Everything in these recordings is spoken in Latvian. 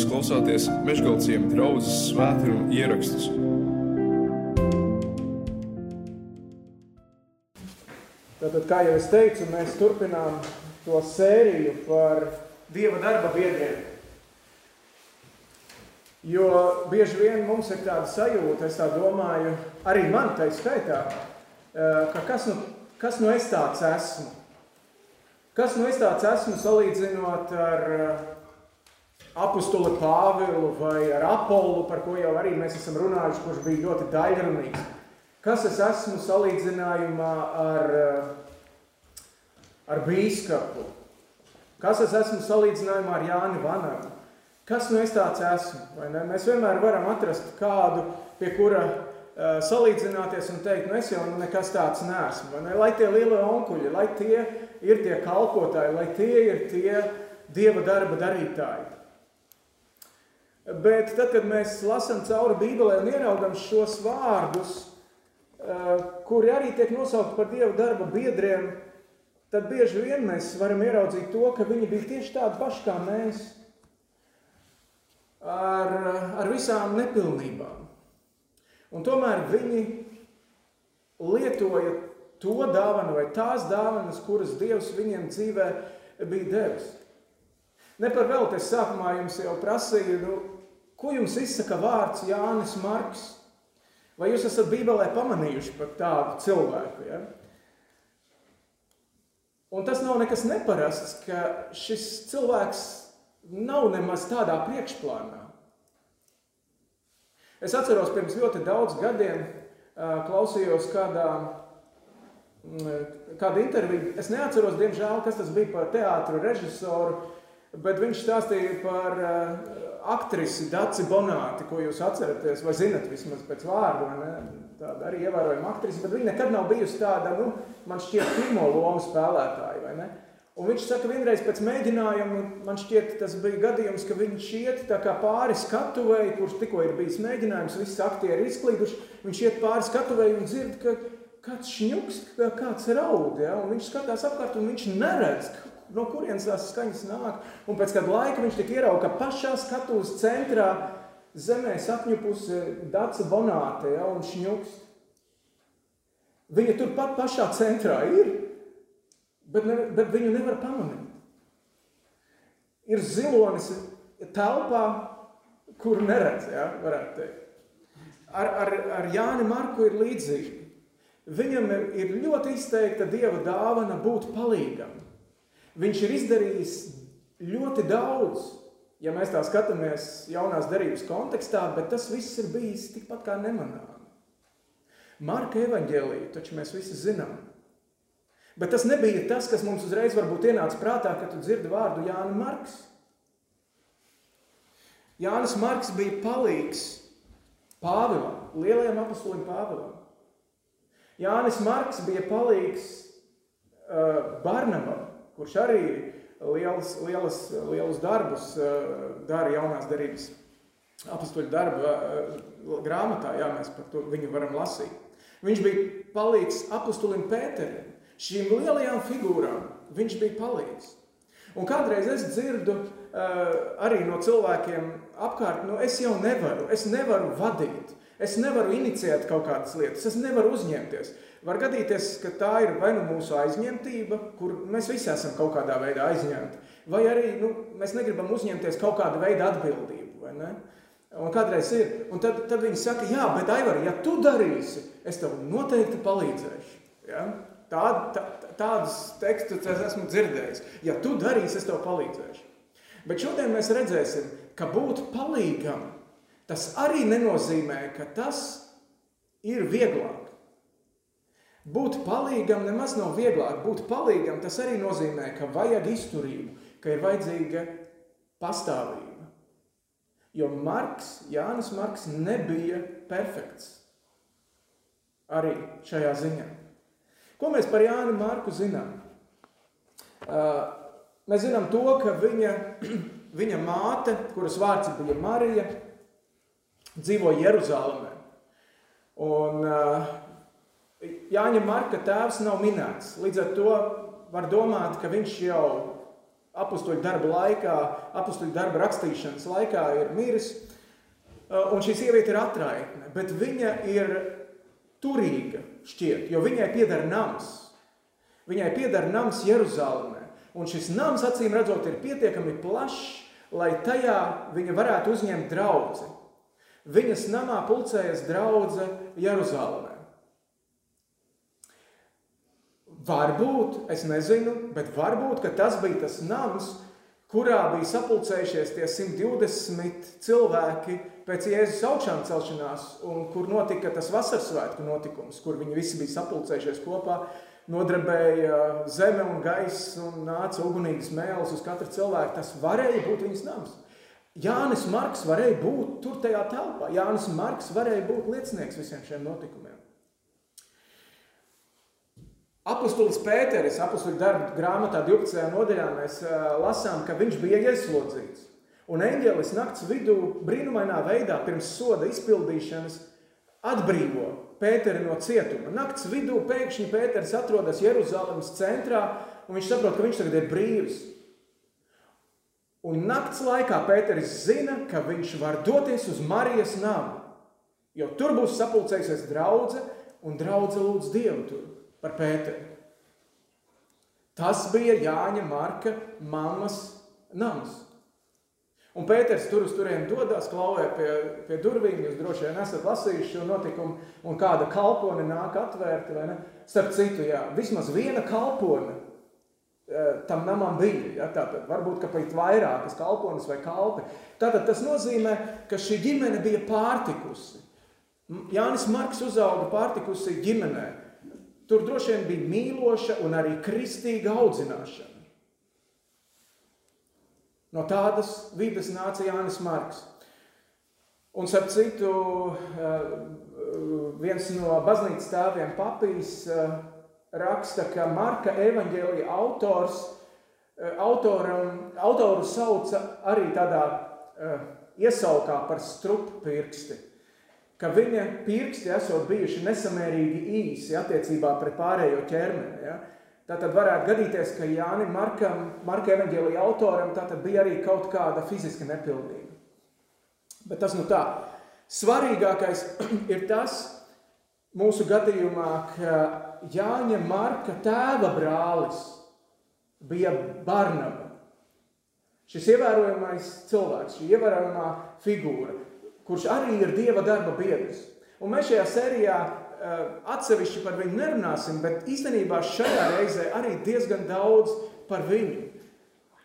Jūs klausāties Meškāļu draugas svētkrājuma ierakstus. Tātad, kā jau es teicu, mēs turpinām to sēriju par dieva darba biedriem. Jo bieži vien mums ir tāda sajūta, es tā domāju, arī man tai skaitā, eh, ka kas nu, kas nu es tāds esmu? Kas nu es tāds esmu salīdzinot ar eh, apustuli Pāvilu vai ar Apollu, par ko jau arī mēs esam runājuši, kurš bija ļoti daļrunīgs. Kas es esmu salīdzinājumā ar, eh, ar bīskapu? Kas es esmu salīdzinājumā ar Jāni Vanagu? Kas nu es tāds esmu? Mēs vienmēr varam atrast kādu, pie kura uh, salīdzināties un teikt, nu es jau nu nekas tāds neesmu. Ne? Lai tie lielie onkuļi, lai tie ir tie kalpotāji, lai tie ir tie dieva darba darītāji. Bet tad, kad mēs lasām cauri Bībelē un ieraugam šos vārdus, kuri arī tiek nosaukti par Dieva darba biedriem, tad bieži vien mēs varam ieraudzīt to, ka viņi bija tieši tādi paši kā mēs, ar, ar visām nepilnībām. Un tomēr viņi lietoja to dāvanu vai tās dāvanas, kuras Dievs viņiem dzīvē bija devis. Ne par velti es sākumā jums jau prasīju, nu, Ko jums izsaka vārds Jānis Marks? Vai jūs esat Bībelē pamanījuši par tādu cilvēku? Ja? Un tas nav nekas neparasts, ka šis cilvēks nav nemaz tādā priekšplānā. Es atceros, pirms ļoti daudz gadiem klausījos kādā, kāda intervija. Es neatceros, diemžēl, kas tas bija par teātru režisoru, bet viņš stāstīja par aktrisi Daci Bonāti, ko jūs atceraties, vai zinat vismaz pēc vārdu, ne? tāda arī ievērojama aktrise, bet viņa nekad nav bijusi tāda, nu, man šķiet, pirmo lomu spēlētāja, vai ne? Un viņš saka, vienreiz pēc mēģinājuma, man šķiet, tas bija gadījums, ka viņš iet tā kā pāri skatuvēji, kurš tikko ir bijis mēģinājums, visi aktieri izklīduši, viņš iet pāri skatuvēji un dzird, ka kāds šņuks, kāds raud, ja? un viņš skatās apkārt un viņš neredz, no kurienes tās skaņas nāk. Un pēc kāda laika viņš tik ierauga, ka pašā skatuves centrā zemē sakņupusi Daca Bonāte ja, un šņukst. Viņa turpat pašā centrā ir, bet, ne, bet viņu nevar pamanīt. Ir zilonis telpā, kur neredz, ja, varētu teikt. Ar, ar, ar Jāni Marku ir līdzīgi. Viņam ir ļoti izteikta dieva dāvana būt palīgam. Viņš ir izdarījis ļoti daudz, ja mēs tā skatāmies jaunās derības kontekstā, bet tas viss ir bijis tikpat kā nemanāmi. Marka evaņģēlīju taču mēs visi zinām. Bet tas nebija tas, kas mums uzreiz varbūt ienāca prātā, kad tu dzirdi vārdu Jānis Marks. Jānis Marks bija palīgs Pāvilam, lielajam apustulim Pāvilam. Jānis Marks bija palīgs uh, Barnabam, kurš arī liels, lielas, lielus darbus eh, dara jaunās darības apstuļu darba eh, grāmatā, jā, mēs par to viņu varam lasīt. Viņš bija palīgs apustulim Pēterim, šīm lielajām figūrām viņš bija palīgs. Un kādreiz es dzirdu uh, arī no cilvēkiem apkārt, nu es jau nevaru, es nevaru vadīt, es nevaru inicijēt kaut kādas lietas, es nevaru uzņemties. Var gadīties, ka tā ir vai nu mūsu aizņemtība, kur mēs visi esam kaut kādā veidā aizņemti, vai arī nu, mēs negribam uzņemties kaut kādu veidu atbildību. Un kādreiz ir, un tad, tad viņi saka, jā, bet Aivar, ja tu darīsi, es tev noteikti palīdzēšu. Ja? Tā, tā, tādus tekstus es esmu dzirdējis. Ja tu darīsi, es tev palīdzēšu. Bet šodien mēs redzēsim, ka būt palīgam, tas arī nenozīmē, ka tas ir vieglāk. Būt palīgam nemaz nav vieglāk. Būt palīgam tas arī nozīmē, ka vajag izturību, ka ir vajadzīga pastāvība. Jo Marks, Jānis Marks nebija perfekts arī šajā ziņā. Ko mēs par Jānu Marku zinām? Mēs zinām to, ka viņa, viņa māte, kuras vārds bija Marija, dzīvo Jeruzalemē. Un uh, Jāņa Marka tēvs nav minēts. Līdz ar to var domāt, ka viņš jau apakstuļu darba laikā, apakstuļu darba rakstīšanas laikā ir miris. Un šī sieviete ir atraitne, bet viņa ir turīga šķiet, jo viņai pieder nams. Viņai pieder nams Jeruzalemē. Un šis nams, acīm redzot, ir pietiekami plašs, lai tajā viņa varētu uzņemt draugu. Viņas namā pulcējas draudzene Jeruzalemē. Varbūt, es nezinu, bet varbūt tas bija tas nams, kurā bija sapulcējušies tie 120 cilvēki pēc Jēzus augšām celšanās, un kur notika tas vasaras svētku notikums, kur viņi visi bija sapulcējušies kopā, nodarbēja zeme un gaiss un nāca ugunīgas mēles uz katru cilvēku. Tas varēja būt viņas nams. Jānis Marks varēja būt tur tajā telpā. Jānis Marks varēja būt liecinieks visiem šiem notikumiem. Apostolis Pēteris, apostoļu darba grāmatā 12. nodaļā mēs lasām, ka viņš bija ieslodzīts. Un eņģelis nakts vidū brīnumainā veidā pirms soda izpildīšanas atbrīvo Pēteri no cietuma. Nakts vidū pēkšņi Pēteris atrodas Jeruzalemes centrā, un viņš saprot, ka viņš tagad ir brīvs. Un nakts laikā Pēteris zina, ka viņš var doties uz Marijas namu, jo tur būs sapulcējusies draudze, un draudze lūdz Dievu tur par Pēteri. Tas bija Jāņa Marka mammas nams. Un Pēters tur uz turieni dodas, klauvē pie, pie durvīm. Jūs droši vien esat lasījuši šo notikumu, un kāda kalpone nāk atvērt. Starp citu, jā, vismaz viena kalpone tam namam bija. Ja, tātad, varbūt pat vairākas kalpones vai kalpi. Tātad tas nozīmē, ka šī ģimene bija pārtikusi. Jānis Marks uzauga pārtikusi ģimenē. Tur droši vien bija mīloša un arī kristīga audzināšana. No tādas vidas nāca Jānis Marks. Un, starp citu, eh, viens no baznīcas tēviem, Papīs, eh, raksta, ka Marka evaņģēlija autors, eh, autoram, autoru sauca arī tādā iesaukā par strupirksti ka viņa pirksti esot bijuši nesamērīgi īsi attiecībā pret pārējo ķermeni. Ja? Tātad varētu gadīties, ka Jānis Markam, Marka evaņģēlija autoram, tātad bija arī kaut kāda fiziska nepilnība. Bet tas nu tā. Svarīgākais ir tas mūsu gadījumā, ka Jāņa Marka tēva brālis bija Barnaba. Šis ievērojamais cilvēks, šī ievērojamā figūra kurš arī ir Dieva darba biedrs. Un mēs šajā sērijā uh, atsevišķi par viņu nerunāsim, bet īstenībā šajā reizē arī diezgan daudz par viņu.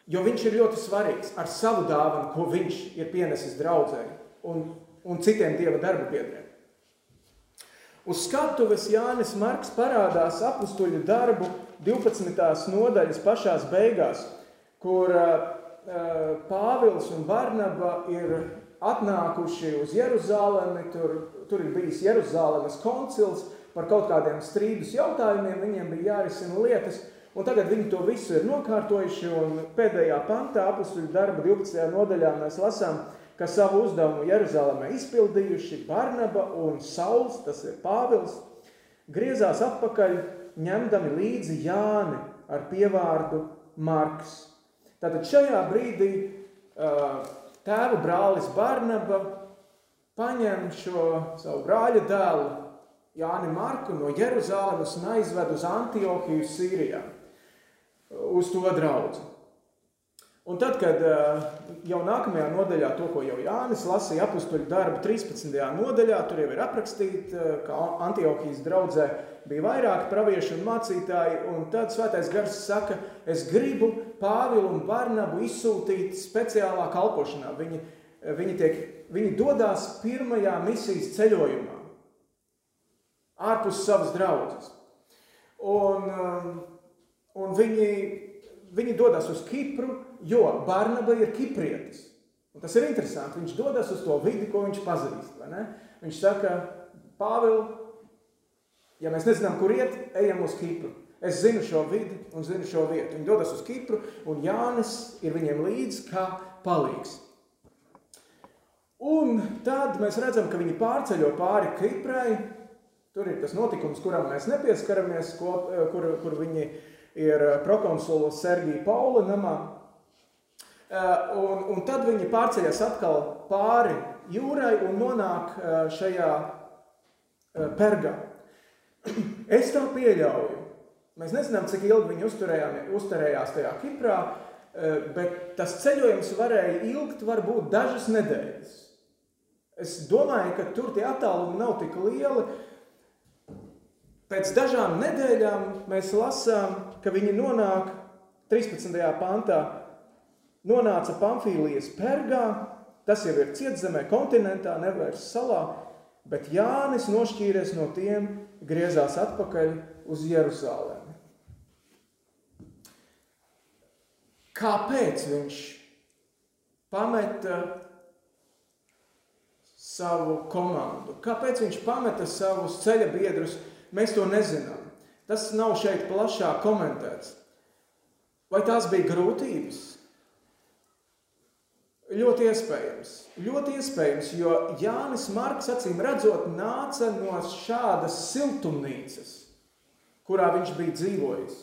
Jo viņš ir ļoti svarīgs ar savu dāvanu, ko viņš ir pienesis draudzē un, un citiem Dieva darba biedriem. Uz skatuves Jānis Marks parādās apstuļu darbu 12. nodaļas pašās beigās, kur uh, Pāvils un Barnaba ir atnākuši uz Jeruzalemi, tur, tur ir bijis Jeruzalemes koncils par kaut kādiem strīdus jautājumiem, viņiem bija jārisina lietas, un tagad viņi to visu ir nokārtojuši, un pēdējā pantā, apustuļu darba 12. nodaļā mēs lasām, ka savu uzdevumu Jeruzalemē izpildījuši Barnaba un Sauls, tas ir Pāvils, griezās atpakaļ, ņemdami līdzi Jāni ar pievārdu Marks. Tātad šajā brīdī uh, tēva brālis Barnaba paņem šo savu brāļa dēlu Jāni Marku no Jeruzālēmas un aizved uz Antiohiju Sīrijā, uz to draudzi. Un tad, kad eh, jau nākamajā nodaļā, to, ko jau Jānis lasīja, apakstuļu darbu 13. nodaļā, tur jau ir aprakstīts, eh, ka Antiohijas draudzē bija vairāki pravieši un mācītāji, un tad Svētais Gars saka, es gribu Pāvilu un Barnabu izsūtīt speciālā kalpošanā. Viņi, eh, viņi, tiek, viņi dodās pirmajā misijas ceļojumā, ārpus savas draudzes. Un, un viņi, viņi dodas uz Kipru, jo Barnaba ir kiprietis. Un tas ir interesanti. Viņš dodas uz to vidi, ko viņš pazīst. Viņš saka, Pāvils, ja mēs nezinām, kur iet, ejam uz Kipru. Es zinu šo vidi un zinu šo vietu. Viņi dodas uz Kipru, un Jānis ir viņiem līdzi kā palīgs. Un tad mēs redzam, ka viņi pārceļo pāri Kiprai. Tur ir tas notikums, kuram mēs nepieskaramies, kur, kur viņi ir prokonsula Sergija Paula namā. Un, un tad viņi pārceļas atkal pāri jūrai un nonāk šajā pergā. Es tā pieļauju. Mēs nezinām, cik ilgi viņi uzturējās tajā Kiprā, bet tas ceļojums varēja ilgt varbūt dažas nedēļas. Es domāju, ka tur tie attālumi nav tik lieli. Pēc dažām nedēļām mēs lasām, ka viņi nonāk 13. pantā, nonāca Pamfīlijas pergā, tas jau ir cietzemē, kontinentā, nevērs salā, bet Jānis nošķīries no tiem, griezās atpakaļ uz Jeruzalemi. Kāpēc viņš pameta savu komandu? Kāpēc viņš pameta savus ceļa biedrus? Mēs to nezinām. Tas nav šeit plašāk komentēts. Vai tās bija grūtības? Ļoti iespējams, ļoti iespējams, jo Jānis Marks acīm redzot nāca no šādas siltumnīcas, kurā viņš bija dzīvojis.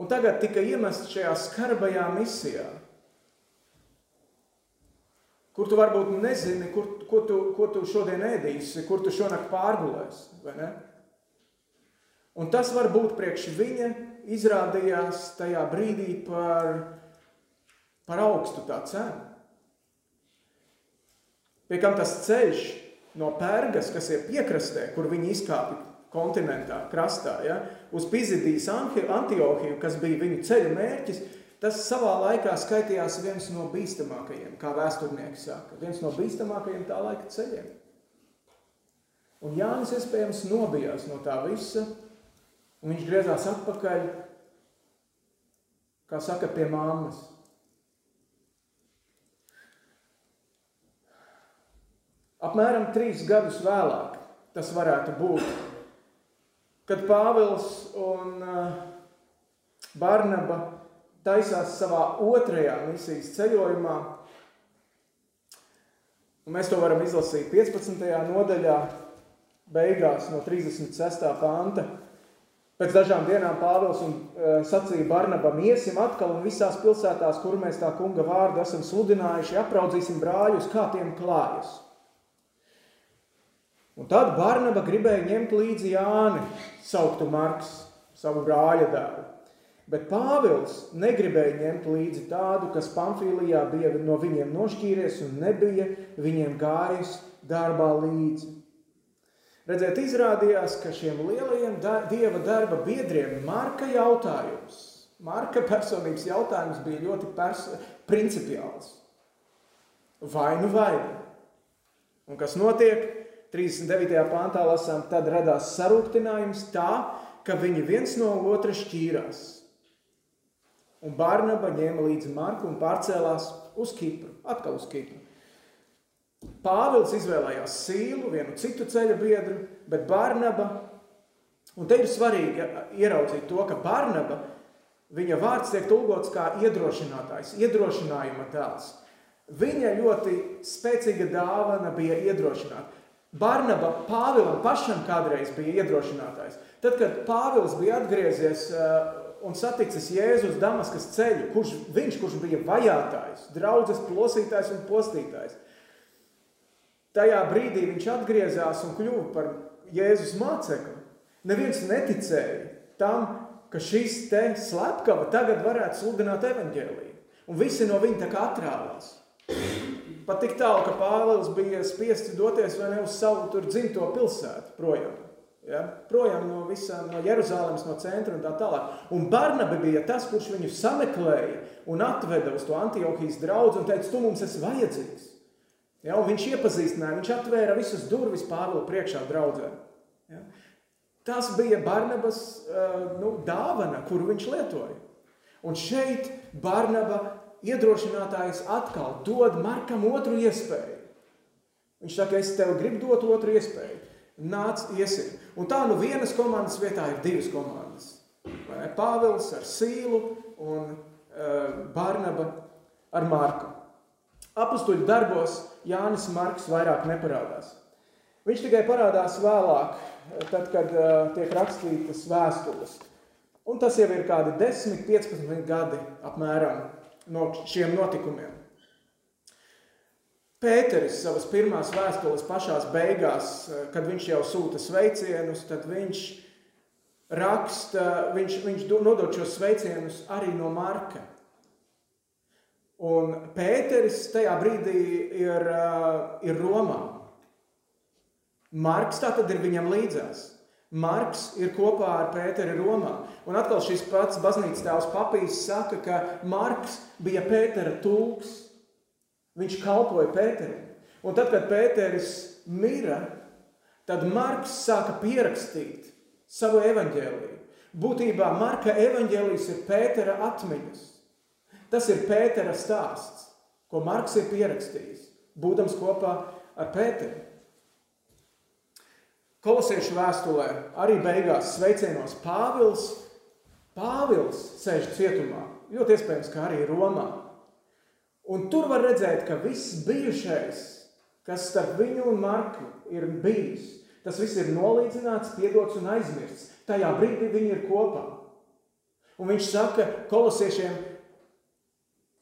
Un tagad tika iemests šajā skarbajā misijā, kur tu varbūt nezini, kur, ko, tu, ko tu šodien ēdīsi, kur tu šonakt pārgulēsi? Un tas varbūt priekš viņa izrādījās tajā brīdī par par augstu tā cena. Pie kam tas ceļš no Pērgas, kas ir piekrastē, kur viņi izkāpa kontinentā, krastā, ja, uz Pizidijas Antiohiju, kas bija viņu ceļa mērķis, tas savā laikā skaitījās viens no bīstamākajiem, kā vēsturnieki saka, viens no bīstamākajiem tā laika ceļiem. Un Jānis iespējams nobijās no tā visa, un viņš griezās atpakaļ, kā saka, pie māmas. Apmēram trīs gadus vēlāk tas varētu būt, kad Pāvils un uh, Barnaba taisās savā otrajā misijas ceļojumā. Un mēs to varam izlasīt 15. nodaļā, beigās no 36. panta. Pēc dažām dienām Pāvils un uh, sacīja Barnabam, iesim atkal un visās pilsētās, kur mēs tā kunga vārdu esam sludinājuši, apraudzīsim brāļus, kā tiem klājas. Un tad Barnaba gribēja ņemt līdzi Jāni, sauktu Marks, savu brāļa dēlu. Bet Pāvils negribēja ņemt līdzi tādu, kas Pamfīlijā bija no viņiem nošķīries un nebija viņiem gājis darbā līdzi. Redziet, izrādījās, ka šiem lielajiem dieva darba biedriem Marka jautājums, Marka personības jautājums bija ļoti principiāls. Vai nu vai? Un kas notiek? 39. pāntā lasām, tad radās sarūktinājums tā, ka viņi viens no otra šķīrās. Un Barnaba ņēma līdzi Marku un pārcēlās uz Kipru, atkal uz Kipru. Pāvils izvēlējās Sīlu, vienu citu ceļa biedru, bet Barnaba, un te ir svarīgi ieraudzīt to, ka Barnaba, viņa vārds tiek tulkots kā iedrošinātājs, iedrošinājuma tēls. Viņa ļoti spēcīga dāvana bija iedrošināt. Barnaba Pāvilam pašam kādreiz bija iedrošinātājs. Tad, kad Pāvils bija atgriezies uh, un saticis Jēzus Damaskas ceļu, kurš viņš, kurš bija vajātājs, draudzes plosītājs un postītājs, tajā brīdī viņš atgriezās un kļuva par Jēzus mācekli. Neviens neticēja tam, ka šis te slepkava tagad varētu sludināt evaņģēliju. Un visi no viņa tā kā atrāvās. Pat tik tālu, ka Pāvils bija spiests doties vai ne uz savu tur dzimto pilsētu projām. Ja? Projām no visām, no Jeruzālēmas, no centra un tā tālāk. Un Barnabe bija tas, kurš viņu sameklēja un atveda uz to Antiohijas draudzu un teica, tu mums esi vajadzīgs. Ja? Un viņš iepazīstināja, viņš atvēra visas durvis Pāvila priekšā draudzē. Ja? Tas bija Barnabas uh, nu, dāvana, kuru viņš lietoja. Un šeit Barnaba iedrošinātājs atkal dod Markam otru iespēju. Viņš saka, es tev gribu dot otru iespēju. Nāc, iesim. Un tā nu vienas komandas vietā ir divas komandas. Pāvils ar Sīlu un uh, Barnaba ar Marku. Apustuļu darbos Jānis Marks vairāk neparādās. Viņš tikai parādās vēlāk, tad, kad uh, tiek rakstītas vēstules. Un tas jau ir kādi 10, 15 gadi apmēram no šiem notikumiem. Pēteris savas pirmās vēstules pašās beigās, kad viņš jau sūta sveicienus, tad viņš raksta, viņš, viņš nodod šos sveicienus arī no Marka. Un Pēteris tajā brīdī ir, ir Romā. Marks tā tad ir viņam līdzās. Marks ir kopā ar Pēteri Romā. Un atkal šis pats baznīcas tēvs papīs saka, ka Marks bija Pētera tulks. Viņš kalpoja Pēterim. Un tad, kad Pēteris mira, tad Marks sāka pierakstīt savu evaņģēliju. Būtībā Marka evaņģēlijs ir Pētera atmiņas. Tas ir Pētera stāsts, ko Marks ir pierakstījis, būdams kopā ar Pēteru. Kolosiešu vēstulē arī beigās sveicienos Pāvils. Pāvils sēž cietumā, ļoti iespējams, ka arī Romā. Un tur var redzēt, ka viss bijušais, kas starp viņu un Marku ir bijis, tas viss ir nolīdzināts, piedots un aizmirsts. Tajā brīdī viņi ir kopā. Un viņš saka kolosiešiem,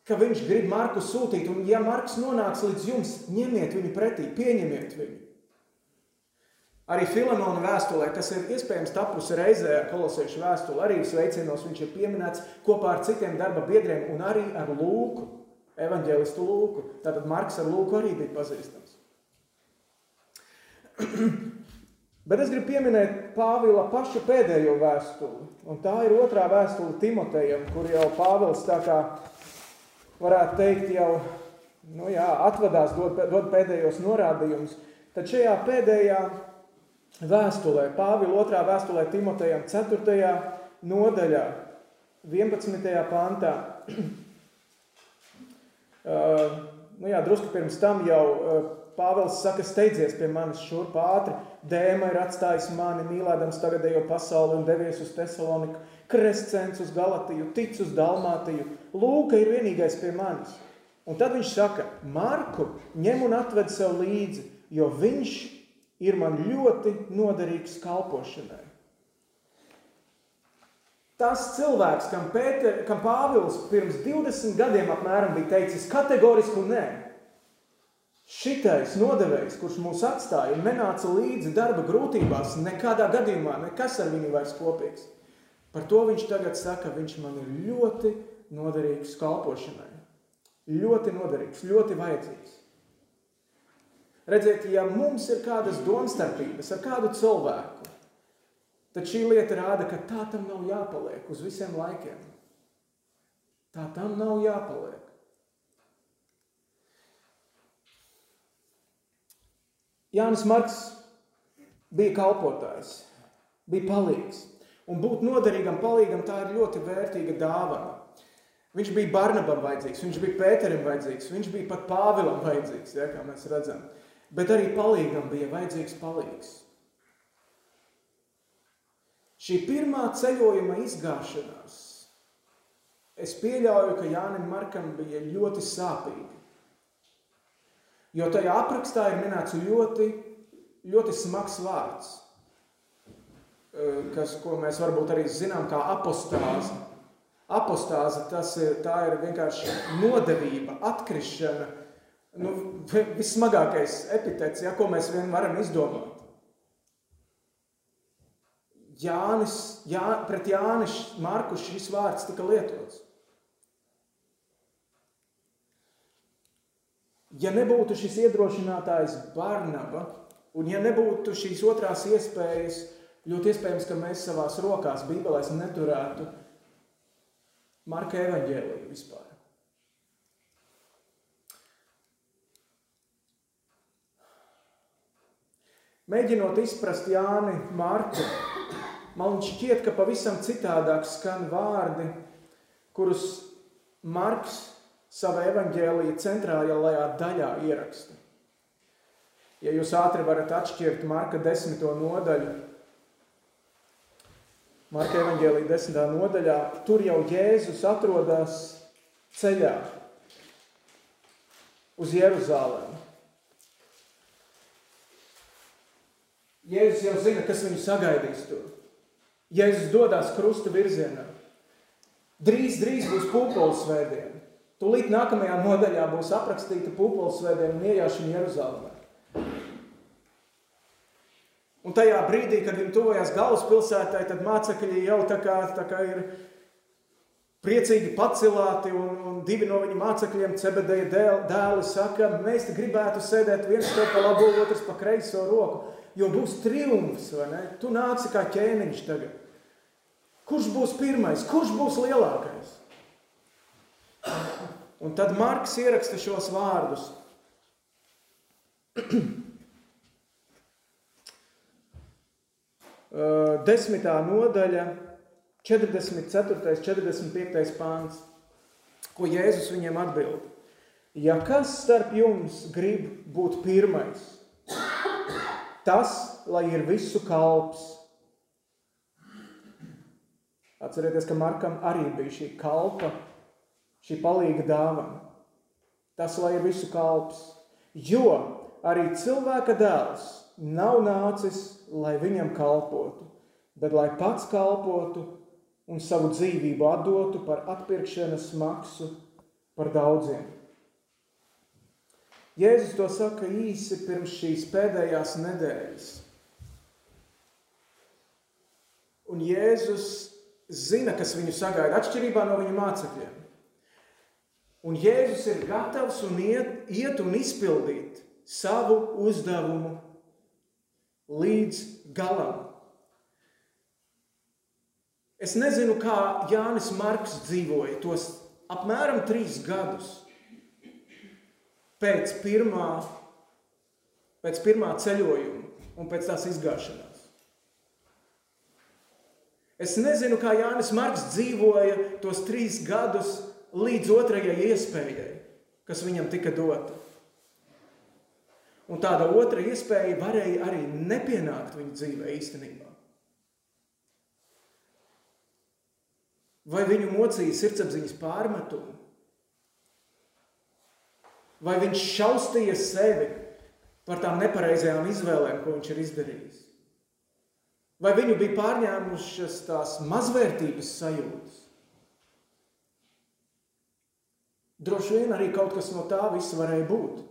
ka viņš grib Marku sūtīt, un ja Marks nonāks līdz jums, ņemiet viņu pretī, pieņemiet viņu. Arī Filamona vēstulē, kas ir iespējams tapusi reizē ar kolosiešu vēstuli, arī sveicienos viņš ir pieminēts kopā ar citiem darba biedriem un arī ar Lūku, evaņģēlistu Lūku. Tātad Marks ar Lūku arī bija pazīstams. Bet es gribu pieminēt Pāvila paša pēdējo vēstuli. Un tā ir otrā vēstule Timotejam, kur jau Pāvils tā kā varētu teikt jau nu jā, atvadās, dod, dod pēdējos norādījumus. Tad šajā pēdējā vēstulē, Pāvila otrā vēstulē Timotejam 4. nodaļā, 11. pantā. uh, nu jā, drusku pirms tam jau uh, Pāvils saka, steidzies pie manis šurp ātri, dēma ir atstājis mani, mīlēdams tagadējo pasauli un devies uz Tesaloniku, krescents uz Galatiju, tic uz Dalmātiju, Lūka ir vienīgais pie manis. Un tad viņš saka, Marku ņem un atved sev līdzi, jo viņš ir man ļoti noderīgs kalpošanai. Tas cilvēks, kam, Pēter, kam Pāvils pirms 20 gadiem apmēram bija teicis kategorisku nē, šitais nodevējs, kurš mūs atstāja un nenāca līdzi darba grūtībās, nekādā gadījumā nekas ar viņu vairs kopīgs. Par to viņš tagad saka, viņš man ir ļoti noderīgs kalpošanai. Ļoti noderīgs, ļoti vajadzīgs. Redziet, ja mums ir kādas domstarpības ar kādu cilvēku, tad šī lieta rāda, ka tā tam nav jāpaliek uz visiem laikiem. Tā tam nav jāpaliek. Jānis Marks bija kalpotājs, bija palīgs. Un būt noderīgam, palīgam, tā ir ļoti vērtīga dāvana. Viņš bija Barnabam vajadzīgs, viņš bija Pēterim vajadzīgs, viņš bija pat Pāvilam vajadzīgs, ja, kā mēs redzam bet arī palīgam bija vajadzīgs palīgs. Šī pirmā ceļojuma izgāšanās, es pieļauju, ka Jānim Markam bija ļoti sāpīga. Jo tajā aprakstā ir minēts ļoti, ļoti smags vārds, kas, ko mēs varbūt arī zinām kā apostāze. Apostāze tas ir, ir vienkārši nodevība, atkrišana, nu, vissmagākais epitets, ja, ko mēs vien varam izdomāt. Jānis, Jā, pret Jānis Marku šis vārds tika lietots. Ja nebūtu šis iedrošinātājs Barnaba, un ja nebūtu šīs otrās iespējas, ļoti iespējams, ka mēs savās rokās Bībelēs neturētu Marka evaņģēliju vispār. Mēģinot izprast Jāni Marku, man šķiet, ka pavisam citādāk skan vārdi, kurus Marks savā evaņģēlīja centrālajā daļā ieraksta. Ja jūs ātri varat atšķirt Marka desmito nodaļu, Marka evaņģēlīja desmitā nodaļā, tur jau Jēzus atrodas ceļā uz Jeruzālēm. Jēzus jau zina, kas viņu sagaidīs tur. Jēzus dodas krusta virzienā. Drīz, drīz būs pūpoles svētdiena. Tūlīt nākamajā nodaļā būs aprakstīta pūpoles svētdiena un iejāšana Jeruzalemē. Un tajā brīdī, kad viņi tuvojās galvaspilsētai, tad mācekļi jau tā kā, tā kā ir priecīgi pacelāti, un, un divi no viņa mācekļiem, Cebedeja dēli, saka, mēs gribētu sēdēt viens to pa labo, otrs pa kreiso roku, jo būs triumfs, vai ne? Tu nāci kā ķēniņš tagad. Kurš būs pirmais? Kurš būs lielākais? Un tad Marks ieraksta šos vārdus. Desmitā nodaļa, 44. 45. pāns, ko Jēzus viņiem atbild. Ja kas starp jums grib būt pirmais, tas, lai ir visu kalps. Atcerieties, ka Markam arī bija šī kalpa, šī palīga dāvana. Tas, lai ir visu kalps. Jo arī cilvēka dēls nav nācis, lai viņam kalpotu, bet lai pats kalpotu un savu dzīvību atdotu par atpirkšanas maksu par daudziem. Jēzus to saka īsi pirms šīs pēdējās nedēļas. Un Jēzus zina, kas viņu sagaida, atšķirībā no viņa mācekļiem. Un Jēzus ir gatavs un iet, iet un izpildīt savu uzdevumu līdz galam. Es nezinu, kā Jānis Marks dzīvoja tos apmēram trīs gadus pēc pirmā, pēc pirmā ceļojuma un pēc tās izgāšanās. Es nezinu, kā Jānis Marks dzīvoja tos trīs gadus līdz otrajai iespējai, kas viņam tika dota. Un tāda otra iespēja varēja arī nepienākt viņa dzīvē īstenībā. Vai viņu mocīja sirdsapziņas pārmetumu? Vai viņš šaustīja sevi par tām nepareizajām izvēlēm, ko viņš ir izdarījis? Vai viņu bija pārņēmušas tās mazvērtības sajūtas? Droši vien arī kaut kas no tā visa varēja būt.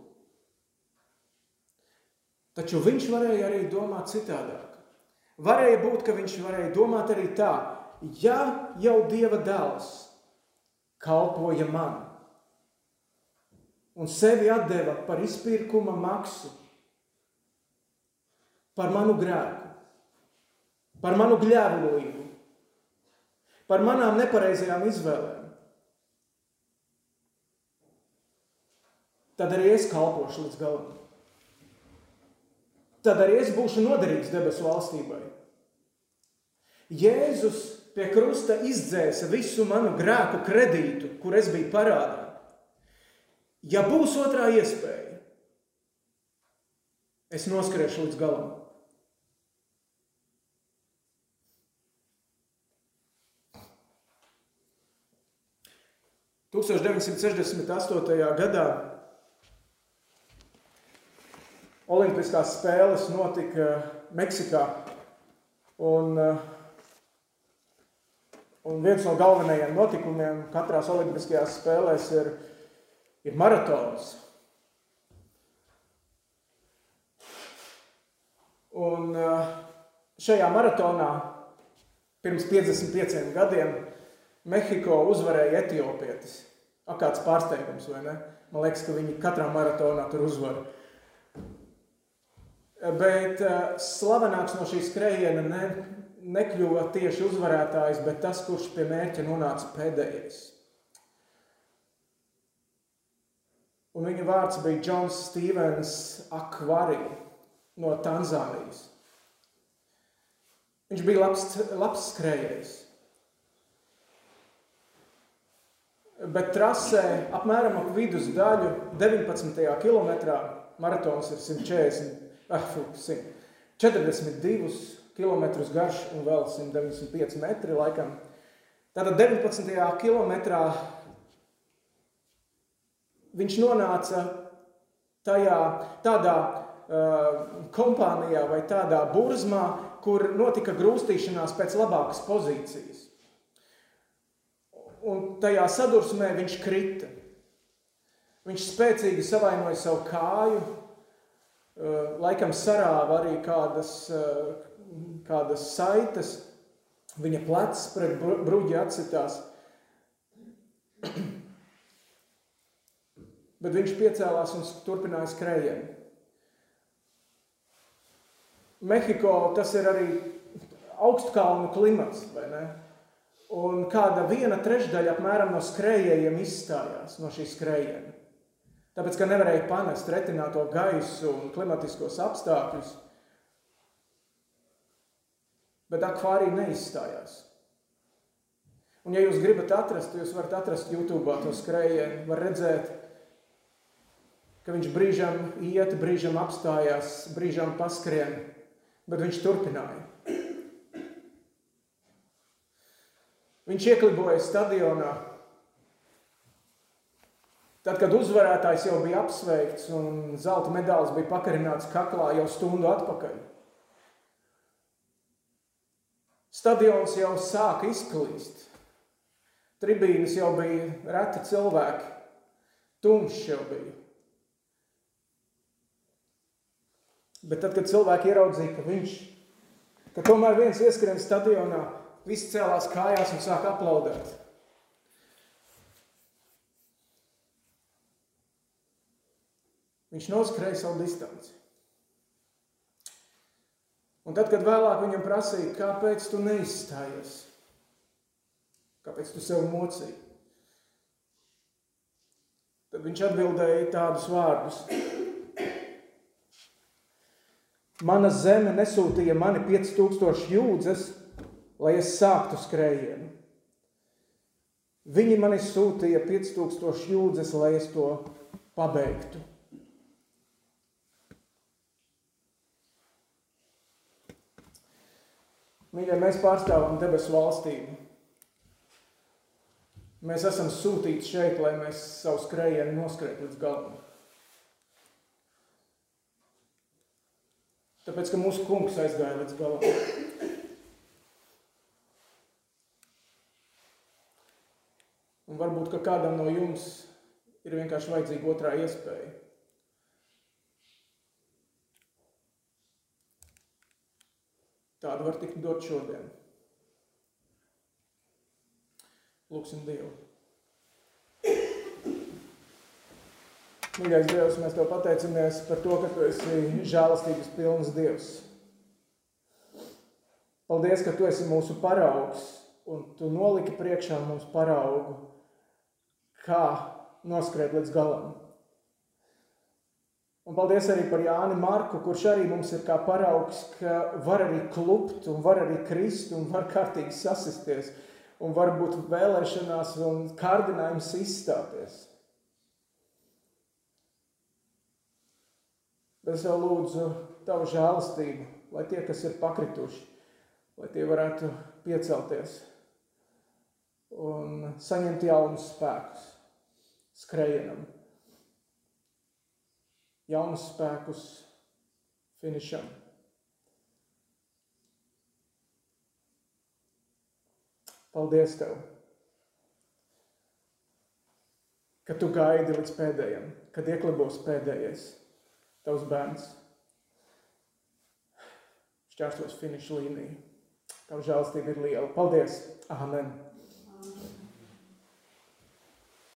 Taču viņš varēja arī domāt citādāk. Varēja būt, ka viņš varēja domāt arī tā, ja jau Dieva dēls kalpoja man un sevi deva par izpirkuma maksu, par manu grēku, par manu gļēvulību, par manām nepareizajām izvēlēm, tad arī es kalpošu līdz galam tad arī es būšu noderīgs debesu valstībai. Jēzus pie krusta izdzēsa visu manu grēku kredītu, kur es biju parādā. Ja būs otrā iespēja, es noskriešu līdz galam. Tūkstoš 968. gadā Olimpiskās spēles notika Meksikā. Un, eh, un viens no galvenajiem notikumiem katrās Olimpiskajās spēlēs ir, ir maratons. Un eh, šajā maratonā pirms 55 gadiem Mehiko uzvarēja Etiopietis. Ak, kāds pārsteigums, vai ne? Man liekas, ka viņi katrā maratonā tur uzvarēja. Bet eh, slavenāks no šīs skrējiena ne, nekļuva tieši uzvarētājs, bet tas, kurš pie mērķa nonāca pēdējais. Un viņa vārds bija Džons Stevens Akvari no Tanzānijas. Viņš bija labs, labs skrējējs. Bet trasē apmēram ap vidus daļu 19. kilometrā maratons ir 140 ah, 42 km garš un vēl 195 metri laikam. Tātad 19. kilometrā viņš nonāca tajā, tādā uh, kompānijā vai tādā burzmā, kur notika grūstīšanās pēc labākas pozīcijas. Un tajā sadursmē viņš krita. Viņš spēcīgi savainoja savu kāju, eh, laikam sarāva arī kādas, eh, kādas saites, viņa plecs pret bruģi atsitās. Bet viņš piecēlās un turpināja skrējienu. Mehiko tas ir arī augstkalnu klimats, vai ne? Un kāda viena trešdaļa apmēram no skrējējiem izstājās no šī skrējiena. Tāpēc, ka nevarēja panest retināto gaisu un klimatiskos apstākļus, bet akvārija neizstājās. Un, ja jūs gribat atrast, jūs varat atrast YouTube to skrējienu, var redzēt, ka viņš brīžam iet, brīžam apstājās, brīžam paskrien, bet viņš turpināja. Viņš iekliboja stadionā. Tad, kad uzvarētājs jau bija apsveikts un zelta medaļas bija pakarināts kaklā jau stundu atpakaļ. Stadions jau sāka izklīst. Tribīnes jau bija reti cilvēki, tumšs jau bija. Bet tad, kad cilvēki ieraudzīja, ka viņš, ka tomēr viens ieskrien stadionā, visi cēlās kājās un sāk aplaudēt. Viņš noskrēja savu distanci. Un tad, kad vēlāk viņam prasīja, kāpēc tu neizstājies, kāpēc tu sev mocīji, tad viņš atbildēja tādus vārdus. Mana zeme nesūtīja mani 5000 jūdzes, lai es sāktu skrējienu. Viņi mani sūtīja 5000 jūdzes, lai es to pabeigtu. Mīļie, mēs pārstāvam debesu valstību. Mēs esam sūtīti šeit, lai mēs savu skrējienu noskrētu līdz galam. Tāpēc, ka mūsu kungs aizgāja līdz galam. Un varbūt, ka kādam no jums ir vienkārši vajadzīga otrā iespēja. Tāda var tikt dot šodien. Lūksim Dievu. Mīļais Dievs, mēs Tev pateicamies par to, ka Tu esi žēlastības pilns Dievs. Paldies, ka Tu esi mūsu paraugs un Tu noliki priekšā mums paraugu, kā noskrēt līdz galam. Un paldies arī par Jāni Marku, kurš arī mums ir kā paraugs, ka var arī klupt un var arī krist un var kārtīgi sasisties un var būt vēlēšanās un kārdinājums izstāties. Es vēl lūdzu tavu žēlastību, lai tie, kas ir pakrituši, lai tie varētu piecelties un saņemt jaunus spēkus skrējienam. Jaunus spēkus finišam. Paldies Tev, ka Tu gaidi līdz pēdējiem, kad ieklibos pēdējais tavs bērns šķērsos finiša līniju. Tava žēlstība ir liela. Paldies! Amen!